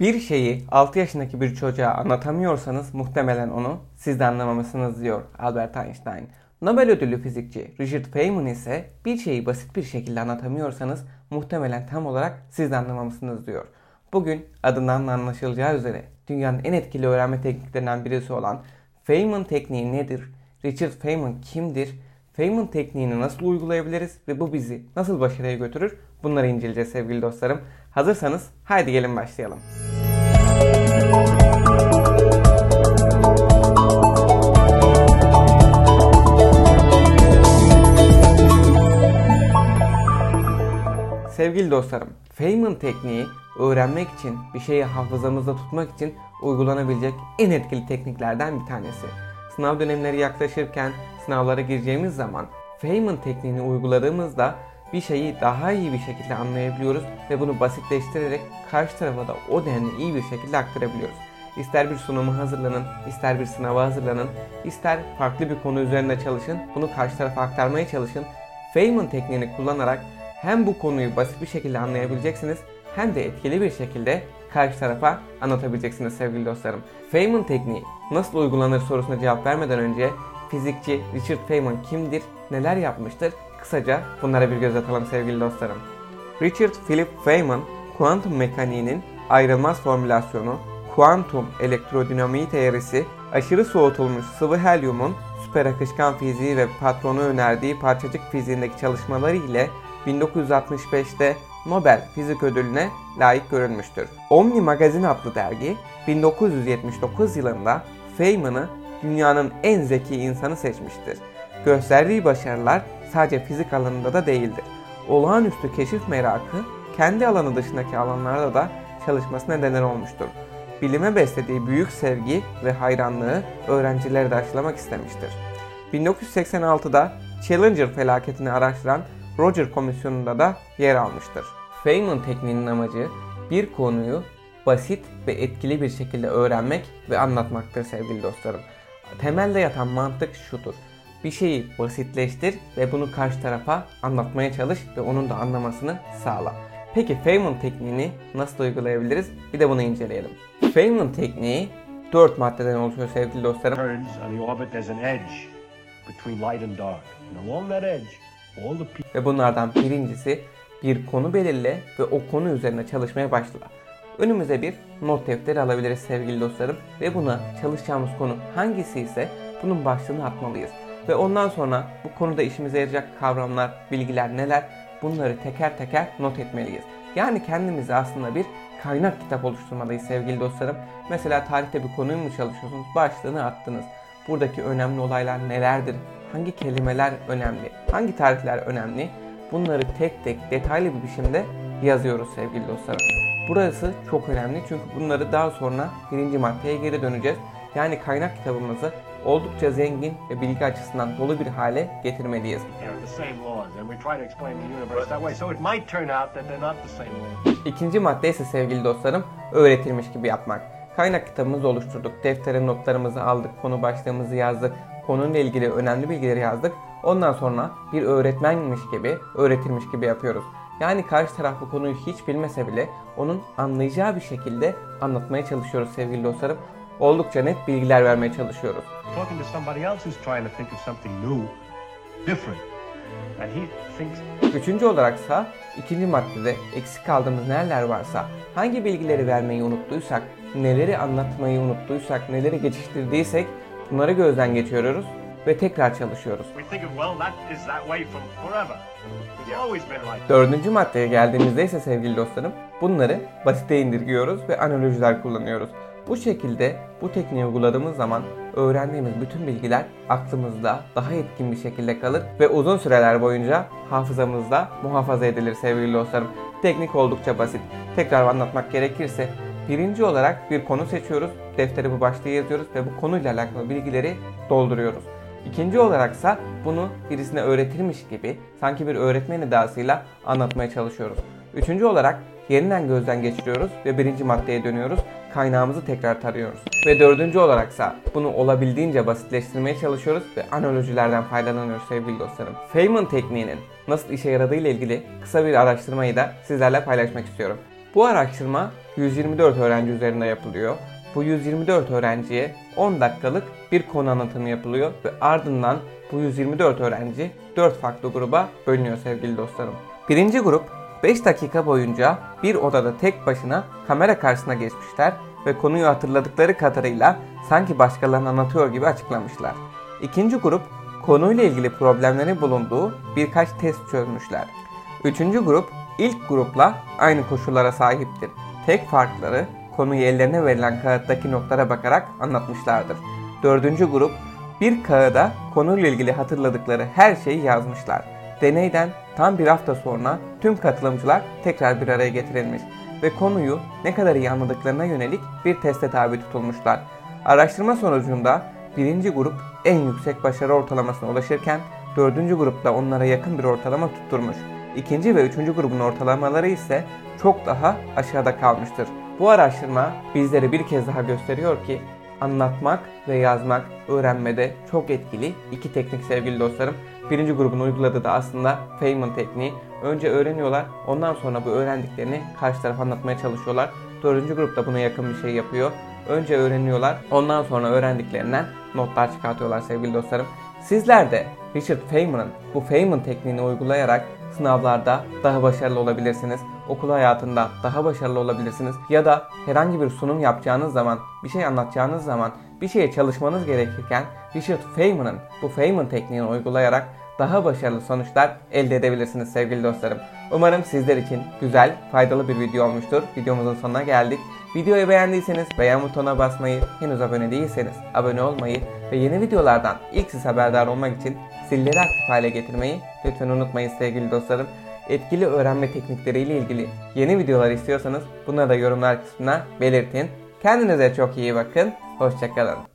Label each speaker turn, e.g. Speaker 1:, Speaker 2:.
Speaker 1: Bir şeyi 6 yaşındaki bir çocuğa anlatamıyorsanız muhtemelen onu siz de anlamamışsınız diyor Albert Einstein. Nobel ödüllü fizikçi Richard Feynman ise bir şeyi basit bir şekilde anlatamıyorsanız muhtemelen tam olarak siz de anlamamışsınız diyor. Bugün adından anlaşılacağı üzere dünyanın en etkili öğrenme tekniklerinden birisi olan Feynman tekniği nedir? Richard Feynman kimdir? Feynman tekniğini nasıl uygulayabiliriz ve bu bizi nasıl başarıya götürür? Bunları inceleyeceğiz sevgili dostlarım. Hazırsanız haydi gelin başlayalım. Sevgili dostlarım, Feynman tekniği öğrenmek için, bir şeyi hafızamızda tutmak için uygulanabilecek en etkili tekniklerden bir tanesi. Sınav dönemleri yaklaşırken sınavlara gireceğimiz zaman Feynman tekniğini uyguladığımızda bir şeyi daha iyi bir şekilde anlayabiliyoruz ve bunu basitleştirerek karşı tarafa da o denli iyi bir şekilde aktarabiliyoruz. İster bir sunuma hazırlanın, ister bir sınava hazırlanın, ister farklı bir konu üzerinde çalışın, bunu karşı tarafa aktarmaya çalışın. Feynman tekniğini kullanarak hem bu konuyu basit bir şekilde anlayabileceksiniz hem de etkili bir şekilde karşı tarafa anlatabileceksiniz sevgili dostlarım. Feynman tekniği nasıl uygulanır sorusuna cevap vermeden önce fizikçi Richard Feynman kimdir, neler yapmıştır Kısaca bunlara bir göz atalım sevgili dostlarım. Richard Philip Feynman, kuantum mekaniğinin ayrılmaz formülasyonu, kuantum elektrodinamiği teorisi, aşırı soğutulmuş sıvı helyumun süper akışkan fiziği ve patronu önerdiği parçacık fiziğindeki çalışmaları ile 1965'te Nobel Fizik Ödülüne layık görülmüştür. Omni Magazine adlı dergi 1979 yılında Feynman'ı dünyanın en zeki insanı seçmiştir. Gösterdiği başarılar sadece fizik alanında da değildir. Olağanüstü keşif merakı kendi alanı dışındaki alanlarda da çalışmasına neden olmuştur. Bilime beslediği büyük sevgi ve hayranlığı öğrencilere de aşılamak istemiştir. 1986'da Challenger felaketini araştıran Roger Komisyonu'nda da yer almıştır. Feynman tekniğinin amacı bir konuyu basit ve etkili bir şekilde öğrenmek ve anlatmaktır sevgili dostlarım. Temelde yatan mantık şudur bir şeyi basitleştir ve bunu karşı tarafa anlatmaya çalış ve onun da anlamasını sağla. Peki Feynman tekniğini nasıl uygulayabiliriz? Bir de bunu inceleyelim. Feynman tekniği 4 maddeden oluşuyor sevgili dostlarım. Ve bunlardan birincisi bir konu belirle ve o konu üzerine çalışmaya başla. Önümüze bir not defteri alabiliriz sevgili dostlarım ve buna çalışacağımız konu hangisi ise bunun başlığını atmalıyız. Ve ondan sonra bu konuda işimize yarayacak kavramlar, bilgiler neler bunları teker teker not etmeliyiz. Yani kendimize aslında bir kaynak kitap oluşturmalıyız sevgili dostlarım. Mesela tarihte bir konuyu mu çalışıyorsunuz? Başlığını attınız. Buradaki önemli olaylar nelerdir? Hangi kelimeler önemli? Hangi tarihler önemli? Bunları tek tek detaylı bir biçimde yazıyoruz sevgili dostlarım. Burası çok önemli çünkü bunları daha sonra birinci maddeye geri döneceğiz. Yani kaynak kitabımızı oldukça zengin ve bilgi açısından dolu bir hale getirmeliyiz. İkinci madde ise sevgili dostlarım öğretilmiş gibi yapmak. Kaynak kitabımızı oluşturduk, deftere notlarımızı aldık, konu başlığımızı yazdık, konuyla ilgili önemli bilgileri yazdık. Ondan sonra bir öğretmenmiş gibi, öğretilmiş gibi yapıyoruz. Yani karşı taraf bu konuyu hiç bilmese bile onun anlayacağı bir şekilde anlatmaya çalışıyoruz sevgili dostlarım oldukça net bilgiler vermeye çalışıyoruz. Talking to somebody else who's trying to think of something new, different. And he thinks... Üçüncü olaraksa ikinci maddede eksik kaldığımız neler varsa, hangi bilgileri vermeyi unuttuysak, neleri anlatmayı unuttuysak, neleri geçiştirdiysek bunları gözden geçiriyoruz ve tekrar çalışıyoruz. Dördüncü maddeye geldiğimizde ise sevgili dostlarım bunları basite indirgiyoruz ve analojiler kullanıyoruz. Bu şekilde bu tekniği uyguladığımız zaman öğrendiğimiz bütün bilgiler aklımızda daha etkin bir şekilde kalır ve uzun süreler boyunca hafızamızda muhafaza edilir sevgili dostlarım. Teknik oldukça basit. Tekrar anlatmak gerekirse birinci olarak bir konu seçiyoruz, deftere bu başlığı yazıyoruz ve bu konuyla alakalı bilgileri dolduruyoruz. İkinci olaraksa bunu birisine öğretilmiş gibi sanki bir öğretmen edasıyla anlatmaya çalışıyoruz. Üçüncü olarak yeniden gözden geçiriyoruz ve birinci maddeye dönüyoruz. Kaynağımızı tekrar tarıyoruz. Ve dördüncü olaraksa bunu olabildiğince basitleştirmeye çalışıyoruz ve analojilerden faydalanıyoruz sevgili dostlarım. Feynman tekniğinin nasıl işe yaradığı ile ilgili kısa bir araştırmayı da sizlerle paylaşmak istiyorum. Bu araştırma 124 öğrenci üzerinde yapılıyor. Bu 124 öğrenciye 10 dakikalık bir konu anlatımı yapılıyor ve ardından bu 124 öğrenci 4 farklı gruba bölünüyor sevgili dostlarım. Birinci grup 5 dakika boyunca bir odada tek başına kamera karşısına geçmişler ve konuyu hatırladıkları kadarıyla sanki başkalarına anlatıyor gibi açıklamışlar. İkinci grup konuyla ilgili problemleri bulunduğu birkaç test çözmüşler. Üçüncü grup ilk grupla aynı koşullara sahiptir. Tek farkları konuyu ellerine verilen kağıttaki notlara bakarak anlatmışlardır. Dördüncü grup bir kağıda konuyla ilgili hatırladıkları her şeyi yazmışlar. Deneyden tam bir hafta sonra tüm katılımcılar tekrar bir araya getirilmiş ve konuyu ne kadar iyi anladıklarına yönelik bir teste tabi tutulmuşlar. Araştırma sonucunda birinci grup en yüksek başarı ortalamasına ulaşırken dördüncü grupta onlara yakın bir ortalama tutturmuş. İkinci ve üçüncü grubun ortalamaları ise çok daha aşağıda kalmıştır. Bu araştırma bizlere bir kez daha gösteriyor ki anlatmak ve yazmak öğrenmede çok etkili iki teknik sevgili dostlarım. Birinci grubun uyguladığı da aslında Feynman tekniği. Önce öğreniyorlar, ondan sonra bu öğrendiklerini karşı tarafa anlatmaya çalışıyorlar. Dördüncü grup da buna yakın bir şey yapıyor. Önce öğreniyorlar, ondan sonra öğrendiklerinden notlar çıkartıyorlar sevgili dostlarım. Sizler de Richard Feynman'ın bu Feynman tekniğini uygulayarak sınavlarda daha başarılı olabilirsiniz. Okul hayatında daha başarılı olabilirsiniz. Ya da herhangi bir sunum yapacağınız zaman, bir şey anlatacağınız zaman, bir şeye çalışmanız gerekirken Richard Feynman'ın bu Feynman tekniğini uygulayarak daha başarılı sonuçlar elde edebilirsiniz sevgili dostlarım. Umarım sizler için güzel, faydalı bir video olmuştur. Videomuzun sonuna geldik. Videoyu beğendiyseniz beğen butonuna basmayı, henüz abone değilseniz abone olmayı ve yeni videolardan ilk siz haberdar olmak için zilleri aktif hale getirmeyi lütfen unutmayın sevgili dostlarım. Etkili öğrenme teknikleriyle ilgili yeni videolar istiyorsanız bunları da yorumlar kısmına belirtin. Kendinize çok iyi bakın. Hoşçakalın.